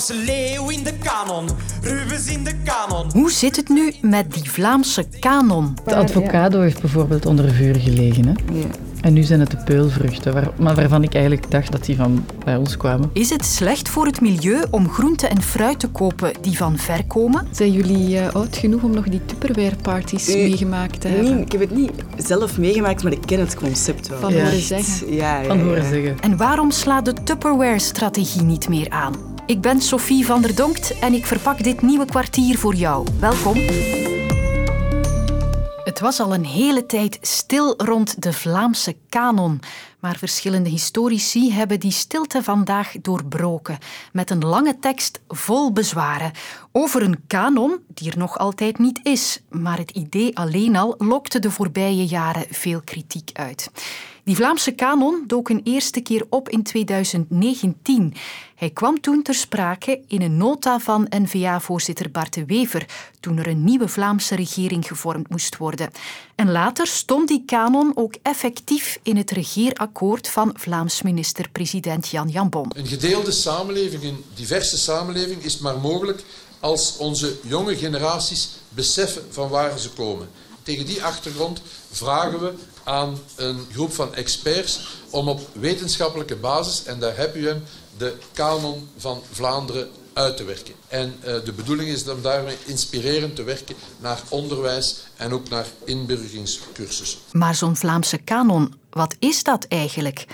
Vlaamse leeuw in de kanon, Rubens in de kanon. Hoe zit het nu met die Vlaamse kanon? De avocado heeft bijvoorbeeld onder vuur gelegen. Hè? Ja. En nu zijn het de peulvruchten, waar, maar waarvan ik eigenlijk dacht dat die van bij ons kwamen. Is het slecht voor het milieu om groente en fruit te kopen die van ver komen? Zijn jullie eh, oud genoeg om nog die Tupperware-parties Nee. meegemaakt te hebben? Nee, ik heb het niet zelf meegemaakt, maar ik ken het concept wel. Van Ja. horen zeggen. Ja, ja, Van horen zeggen. En waarom slaat de Tupperware-strategie niet meer aan? Ik ben Sophie van der Donkt en ik verpak dit nieuwe kwartier voor jou. Welkom. Het was al een hele tijd stil rond de Vlaamse kanon. Maar verschillende historici hebben die stilte vandaag doorbroken. Met een lange tekst vol bezwaren. Over een kanon die er nog altijd niet is. Maar het idee alleen al lokte de voorbije jaren veel kritiek uit. Die Vlaamse kanon dook een eerste keer op in 2019. Hij kwam toen ter sprake in een nota van N-VA-voorzitter Bart de Wever, toen er een nieuwe Vlaamse regering gevormd moest worden. En later stond die kanon ook effectief in het regeerakkoord van Vlaams minister-president Jan Jambon. Een gedeelde samenleving, een diverse samenleving, is maar mogelijk als onze jonge generaties beseffen van waar ze komen. Tegen die achtergrond vragen we aan een groep van experts om op wetenschappelijke basis, en daar heb u hem, de kanon van Vlaanderen uit te werken. En eh, de bedoeling is om daarmee inspirerend te werken naar onderwijs en ook naar inburgeringscursussen. Maar zo'n Vlaamse kanon, wat is dat eigenlijk?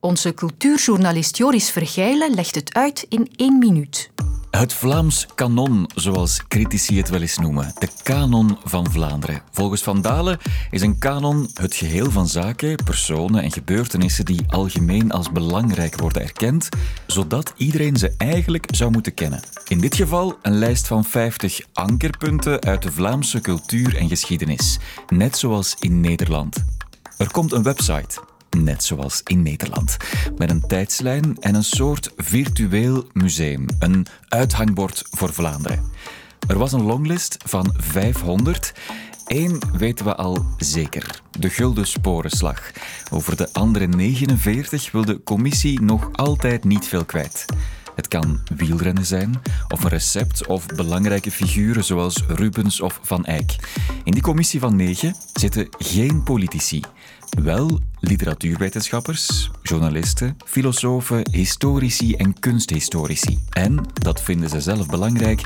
Onze cultuurjournalist Joris Vergeilen legt het uit in één minuut. Het Vlaams kanon, zoals critici het wel eens noemen. De kanon van Vlaanderen. Volgens Van Dalen is een kanon het geheel van zaken, personen en gebeurtenissen die algemeen als belangrijk worden erkend, zodat iedereen ze eigenlijk zou moeten kennen. In dit geval een lijst van 50 ankerpunten uit de Vlaamse cultuur en geschiedenis. Net zoals in Nederland. Er komt een website, net zoals in Nederland, met een tijdslijn en een soort virtueel museum, een uithangbord voor Vlaanderen. Er was een longlist van 500. Eén weten we al zeker: de Gulden Sporenslag. Over de andere 49 wil de commissie nog altijd niet veel kwijt. Het kan wielrennen zijn, of een recept, of belangrijke figuren zoals Rubens of Van Eyck. In die commissie van negen zitten geen politici. Wel literatuurwetenschappers, journalisten, filosofen, historici en kunsthistorici. En, dat vinden ze zelf belangrijk,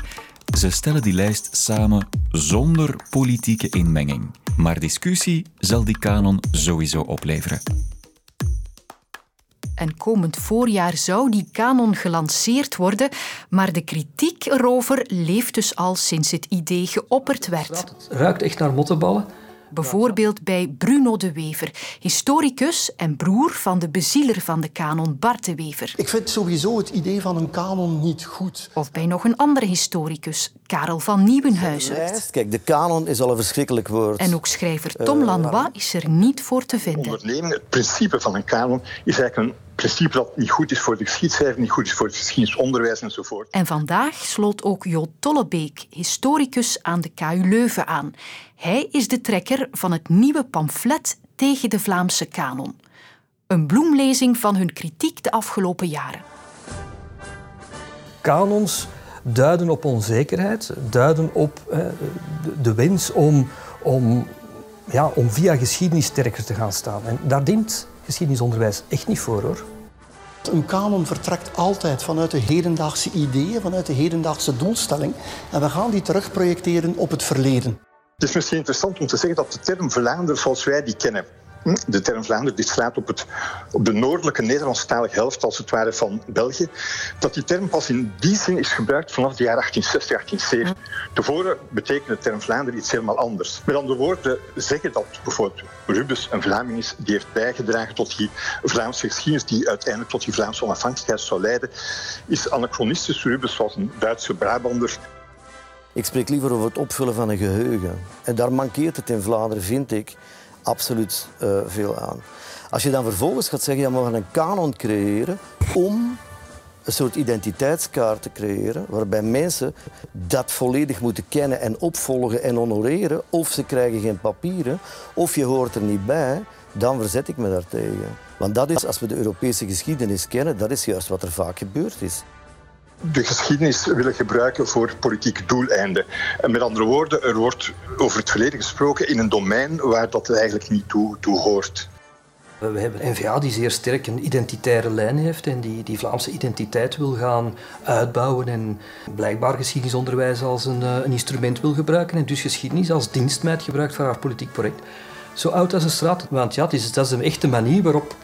ze stellen die lijst samen zonder politieke inmenging. Maar discussie zal die kanon sowieso opleveren. En komend voorjaar zou die kanon gelanceerd worden, maar de kritiek erover leeft dus al sinds het idee geopperd werd. Het ruikt echt naar mottenballen. Bijvoorbeeld bij Bruno de Wever, historicus en broer van de bezieler van de kanon Bart de Wever. Ik vind sowieso het idee van een kanon niet goed. Of bij nog een andere historicus, Karel van Nieuwenhuizen. Kijk, de kanon is al een verschrikkelijk woord. En ook schrijver Tom Lanois is er niet voor te vinden. onderneming, het principe van een kanon, is eigenlijk een principe dat niet goed is voor de geschiedschrijving, niet goed is voor het geschiedenisonderwijs enzovoort. En vandaag sloot ook Jo Tollebeek, historicus aan de KU Leuven, aan. Hij is de trekker van het nieuwe pamflet tegen de Vlaamse kanon. Een bloemlezing van hun kritiek de afgelopen jaren. Kanons duiden op onzekerheid, duiden op de, de wens om, om, ja, om via geschiedenis sterker te gaan staan. En daar dient geschiedenisonderwijs echt niet voor, hoor. Een kanon vertrekt altijd vanuit de hedendaagse ideeën, vanuit de hedendaagse doelstelling. En we gaan die terugprojecteren op het verleden. Het is misschien interessant om te zeggen dat de term Vlaanderen zoals wij die kennen, de term Vlaanderen die slaat op, het, op de noordelijke Nederlandstalige helft, als het ware, van België, dat die term pas in die zin is gebruikt vanaf de jaren 1860, 1870. Tevoren betekende de term Vlaanderen iets helemaal anders. Met andere woorden, zeggen dat bijvoorbeeld Rubens een Vlaming is, die heeft bijgedragen tot die Vlaamse geschiedenis, die uiteindelijk tot die Vlaamse onafhankelijkheid zou leiden, is anachronistisch. Rubens was een Duitse Brabander. Ik spreek liever over het opvullen van een geheugen. En daar mankeert het in Vlaanderen, vind ik, absoluut eh, veel aan. Als je dan vervolgens gaat zeggen, ja, we gaan een kanon creëren om een soort identiteitskaart te creëren, waarbij mensen dat volledig moeten kennen en opvolgen en honoreren, of ze krijgen geen papieren, of je hoort er niet bij, dan verzet ik me daartegen. Want dat is, als we de Europese geschiedenis kennen, dat is juist wat er vaak gebeurd is. De geschiedenis willen gebruiken voor politieke doeleinden. En met andere woorden, er wordt over het verleden gesproken in een domein waar dat eigenlijk niet toe, toe hoort. We hebben N-VA die zeer sterk een identitaire lijn heeft en die die Vlaamse identiteit wil gaan uitbouwen en blijkbaar geschiedenisonderwijs als een, eh, een instrument wil gebruiken en dus geschiedenis als dienstmeid gebruikt voor haar politiek project. Zo oud als een straat, want ja, het is, dat is een echte manier waarop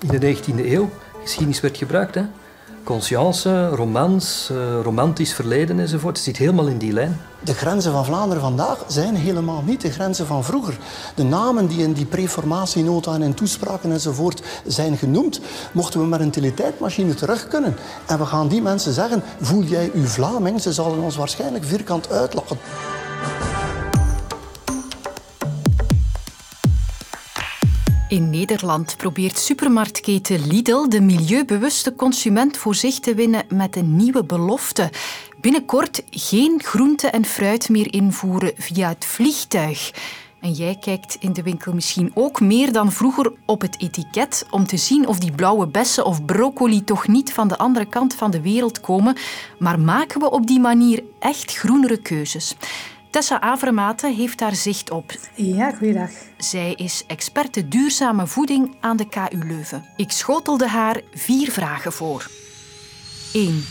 in de 19e eeuw geschiedenis werd gebruikt. Hè. Conscience, romans, uh, romantisch verleden enzovoort. Het zit helemaal in die lijn. De grenzen van Vlaanderen vandaag zijn helemaal niet de grenzen van vroeger. De namen die in die preformatienota en toespraken enzovoort zijn genoemd, mochten we maar een teletijdmachine terug kunnen. En we gaan die mensen zeggen, voel jij u Vlaming? Ze zullen ons waarschijnlijk vierkant uitlachen. In Nederland probeert supermarktketen Lidl de milieubewuste consument voor zich te winnen met een nieuwe belofte. Binnenkort geen groente en fruit meer invoeren via het vliegtuig. En jij kijkt in de winkel misschien ook meer dan vroeger op het etiket om te zien of die blauwe bessen of broccoli toch niet van de andere kant van de wereld komen. Maar maken we op die manier echt groenere keuzes? Tessa Avermaten heeft daar zicht op. Ja, goeiedag. Zij is experte duurzame voeding aan de KU Leuven. Ik schotelde haar vier vragen voor. 1.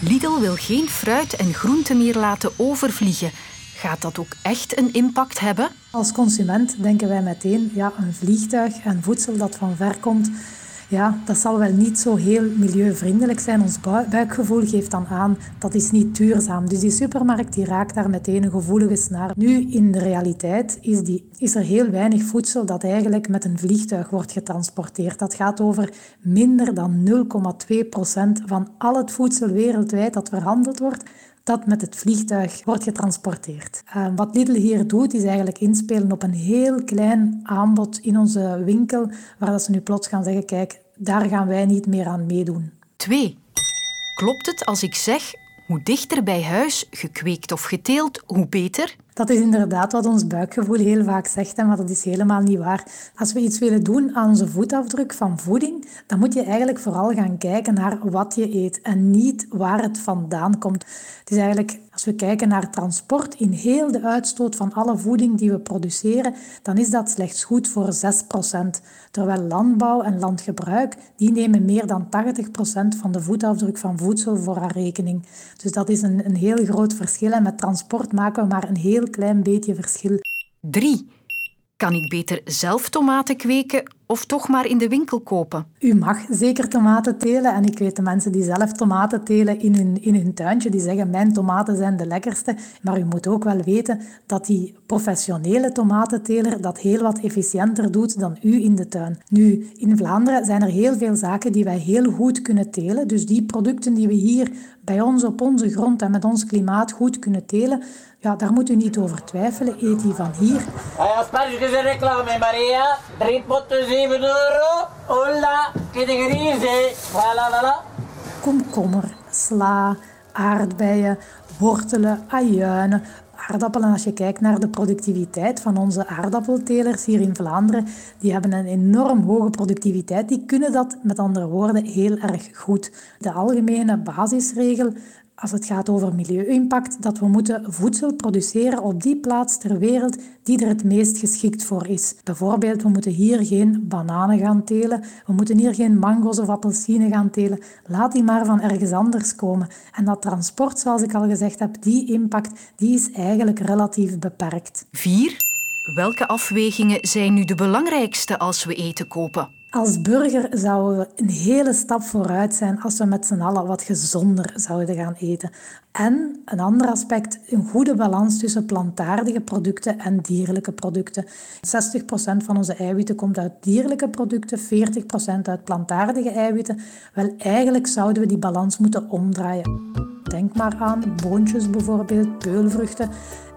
Lidl wil geen fruit en groenten meer laten overvliegen. Gaat dat ook echt een impact hebben? Als consument denken wij meteen, ja, een vliegtuig en voedsel dat van ver komt, ja, dat zal wel niet zo heel milieuvriendelijk zijn. Ons buikgevoel geeft dan aan dat is niet duurzaam. Dus die supermarkt die raakt daar meteen een gevoelige snaar. Nu, in de realiteit is, die, is er heel weinig voedsel dat eigenlijk met een vliegtuig wordt getransporteerd. Dat gaat over minder dan 0,2 procent van al het voedsel wereldwijd dat verhandeld wordt dat met het vliegtuig wordt getransporteerd. Uh, wat Lidl hier doet, is eigenlijk inspelen op een heel klein aanbod in onze winkel, waar dat ze nu plots gaan zeggen, kijk, daar gaan wij niet meer aan meedoen. 2. Klopt het als ik zeg, hoe dichter bij huis, gekweekt of geteeld, hoe beter? Dat is inderdaad wat ons buikgevoel heel vaak zegt, maar dat is helemaal niet waar. Als we iets willen doen aan onze voetafdruk van voeding, dan moet je eigenlijk vooral gaan kijken naar wat je eet en niet waar het vandaan komt. Het is eigenlijk, als we kijken naar transport, in heel de uitstoot van alle voeding die we produceren, dan is dat slechts goed voor 6%. Terwijl landbouw en landgebruik, die nemen meer dan 80% van de voetafdruk van voedsel voor haar rekening. Dus dat is een, een heel groot verschil. En met transport maken we maar een heel klein beetje verschil. 3. Kan ik beter zelf tomaten kweken of toch maar in de winkel kopen? U mag zeker tomaten telen. En ik weet de mensen die zelf tomaten telen in hun, in hun tuintje, die zeggen mijn tomaten zijn de lekkerste. Maar u moet ook wel weten dat die professionele tomatenteler dat heel wat efficiënter doet dan u in de tuin. Nu, in Vlaanderen zijn er heel veel zaken die wij heel goed kunnen telen. Dus die producten die we hier bij ons op onze grond en met ons klimaat goed kunnen telen, ja, daar moet u niet over twijfelen. Eet die van hier. Asperges en reclame, Maria. Drie potten 7 euro. Hola, Voilà, voilà. Komkommer, sla, aardbeien, wortelen, ajuinen, aardappelen. Als je kijkt naar de productiviteit van onze aardappeltelers hier in Vlaanderen, die hebben een enorm hoge productiviteit. Die kunnen dat met andere woorden heel erg goed. De algemene basisregel als het gaat over milieu-impact, dat we moeten voedsel produceren op die plaats ter wereld die er het meest geschikt voor is. Bijvoorbeeld, we moeten hier geen bananen gaan telen, we moeten hier geen mango's of appelsinen gaan telen. Laat die maar van ergens anders komen. En dat transport, zoals ik al gezegd heb, die impact, die is eigenlijk relatief beperkt. 4. Welke afwegingen zijn nu de belangrijkste als we eten kopen? Als burger zouden we een hele stap vooruit zijn als we met z'n allen wat gezonder zouden gaan eten. En een ander aspect, een goede balans tussen plantaardige producten en dierlijke producten. 60% van onze eiwitten komt uit dierlijke producten, 40% uit plantaardige eiwitten. Wel, eigenlijk zouden we die balans moeten omdraaien. Denk maar aan boontjes bijvoorbeeld, peulvruchten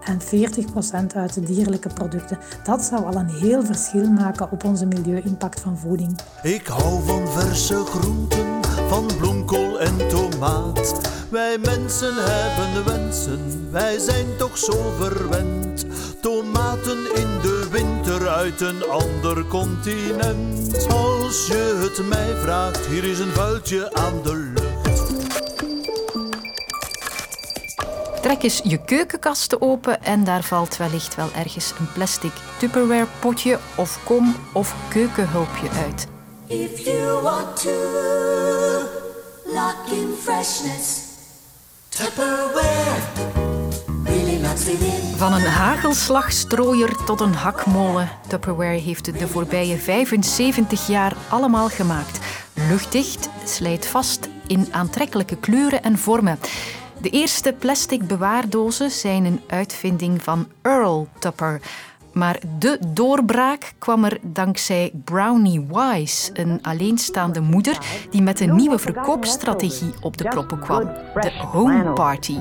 en 40% uit de dierlijke producten. Dat zou al een heel verschil maken op onze milieu-impact van voeding. Ik hou van verse groenten, van bloemkool en tomaat. Wij mensen hebben wensen, wij zijn toch zo verwend. Tomaten in de winter uit een ander continent. Als je het mij vraagt, hier is een vuiltje aan de lucht. Trek eens je keukenkasten open en daar valt wellicht wel ergens een plastic Tupperware potje of kom of keukenhulpje uit. If you want to lock in freshness, Tupperware really in. Van een hagelslagstrooier tot een hakmolen. Tupperware heeft het de voorbije 75 jaar allemaal gemaakt. Luchtdicht, slijt vast in aantrekkelijke kleuren en vormen. De eerste plastic bewaardozen zijn een uitvinding van Earl Tupper. Maar de doorbraak kwam er dankzij Brownie Wise, een alleenstaande moeder die met een nieuwe verkoopstrategie op de proppen kwam: de Home Party. Is.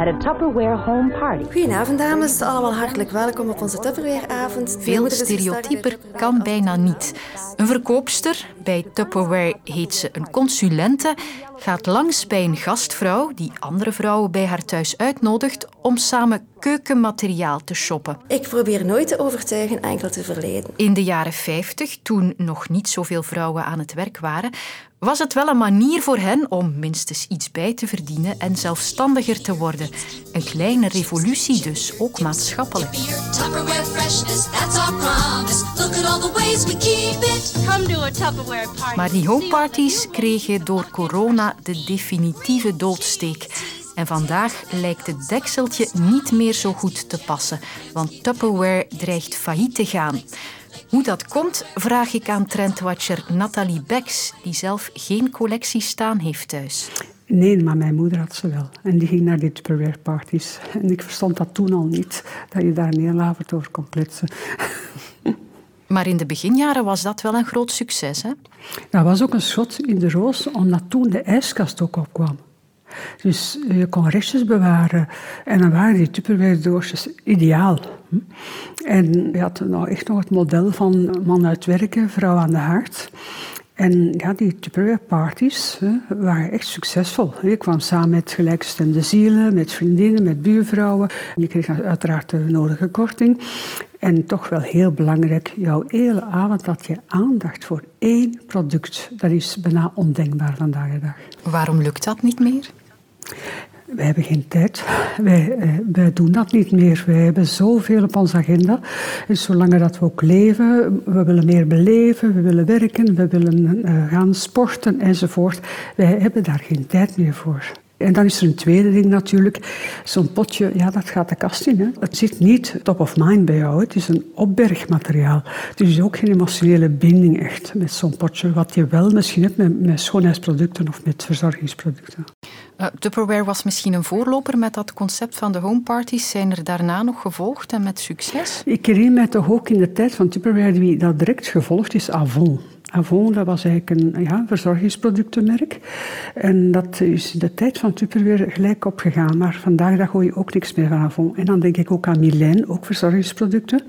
At a Tupperware home party. Goedenavond dames, allemaal hartelijk welkom op onze Tupperwareavond. Veel stereotyper kan bijna niet. Een verkoopster, bij Tupperware heet ze een consulente, gaat langs bij een gastvrouw die andere vrouwen bij haar thuis uitnodigt om samen keukenmateriaal te shoppen. Ik probeer nooit te overtuigen, enkel te verleiden. In de jaren 50, toen nog niet zoveel vrouwen aan het werk waren, was het wel een manier voor hen om minstens iets bij te verdienen en zelfstandiger te worden. Een kleine revolutie dus, ook maatschappelijk. Maar die homeparties kregen door corona de definitieve doodsteek. En vandaag lijkt het dekseltje niet meer zo goed te passen, want Tupperware dreigt failliet te gaan. Hoe dat komt, vraag ik aan trendwatcher Nathalie Becks, die zelf geen collectie staan heeft thuis. Nee, maar mijn moeder had ze wel. En die ging naar die Tupperware parties. En ik verstond dat toen al niet, dat je daar een avond over kon kletsen. Maar in de beginjaren was dat wel een groot succes, hè? Dat was ook een schot in de roos, omdat toen de ijskast ook opkwam. Dus je kon restjes bewaren. En dan waren die Tupperware-doosjes ideaal. En je had nou echt nog het model van man uit werken, vrouw aan de haard. En ja, die Tupperware-parties waren echt succesvol. Je kwam samen met gelijkgestemde zielen, met vriendinnen, met buurvrouwen. Je kreeg uiteraard de nodige korting. En toch wel heel belangrijk, jouw hele avond had je aandacht voor één product. Dat is bijna ondenkbaar vandaag de dag. Waarom lukt dat niet meer? Wij hebben geen tijd. Wij, eh, wij doen dat niet meer. Wij hebben zoveel op onze agenda. En zolang dat we ook leven, we willen meer beleven, we willen werken, we willen uh, gaan sporten enzovoort. Wij hebben daar geen tijd meer voor. En dan is er een tweede ding natuurlijk. Zo'n potje, ja, dat gaat de kast in. Hè. Het zit niet top of mind bij jou. Het is een opbergmateriaal. Dus er is ook geen emotionele binding echt met zo'n potje. Wat je wel misschien hebt met, met schoonheidsproducten of met verzorgingsproducten. Uh, Tupperware was misschien een voorloper met dat concept van de homeparties. Zijn er daarna nog gevolgd en met succes? Ik herinner mij toch ook in de tijd van Tupperware, wie dat direct gevolgd is, Avon. Avon, dat was eigenlijk een ja, verzorgingsproductenmerk. En dat is de tijd van Tupperware gelijk opgegaan. Maar vandaag dag hoor je ook niks meer van Avon. En dan denk ik ook aan Milijn, ook verzorgingsproducten.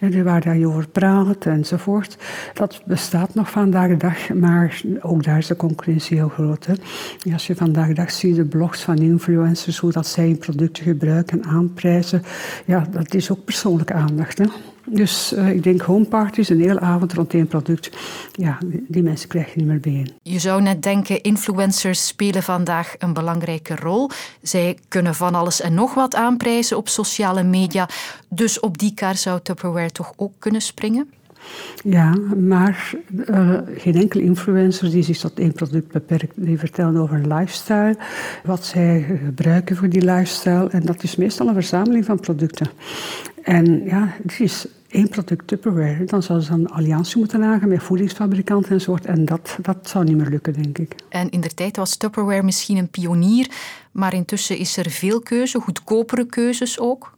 En waar je over praat enzovoort. Dat bestaat nog vandaag de dag, maar ook daar is de concurrentie heel groot. Hè. Als je vandaag de dag ziet de blogs van influencers, hoe dat zij producten gebruiken en aanprijzen, ja, dat is ook persoonlijke aandacht. Hè. Dus uh, ik denk homeparties, een hele avond rond één product. Ja, die, mensen krijg je niet meer bijeen. Je zou net denken, influencers spelen vandaag een belangrijke rol. Zij kunnen van alles en nog wat aanprijzen op sociale media. Dus op die kaart zou Tupperware toch ook kunnen springen? Ja, maar uh, geen enkele influencer die zich tot één product beperkt. Die vertellen over lifestyle, wat zij gebruiken voor die lifestyle. En dat is meestal een verzameling van producten. En ja, het is één product Tupperware. Dan zouden ze een alliantie moeten aangaan met voedingsfabrikanten enzovoort. En dat, dat zou niet meer lukken, denk ik. En in der tijd was Tupperware misschien een pionier. Maar intussen is er veel keuze, goedkopere keuzes ook.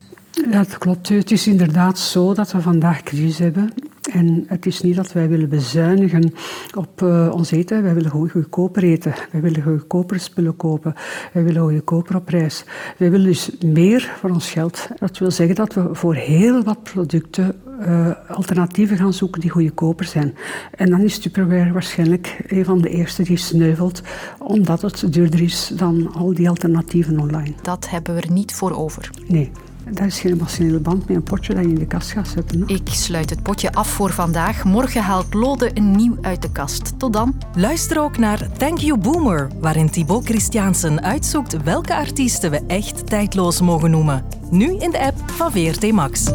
Dat klopt. Het is inderdaad zo dat we vandaag crisis hebben. En het is niet dat wij willen bezuinigen op uh, ons eten. Wij willen gewoon goedkoper eten. Wij willen goedkoper spullen kopen. Wij willen goedkoper op prijs. Wij willen dus meer voor ons geld. Dat wil zeggen dat we voor heel wat producten uh, alternatieven gaan zoeken die goedkoper zijn. En dan is Tupperware waarschijnlijk een van de eerste die sneuvelt, omdat het duurder is dan al die alternatieven online. Dat hebben we er niet voor over. Nee. Dat is geen emotionele band met een potje dat je in de kast gaat zetten. hè. Ik sluit het potje af voor vandaag. Morgen haalt Lode een nieuw uit de kast. Tot dan. Luister ook naar Thank You Boomer, waarin Thibaut Christiansen uitzoekt welke artiesten we echt tijdloos mogen noemen. Nu in de app van VRT Max.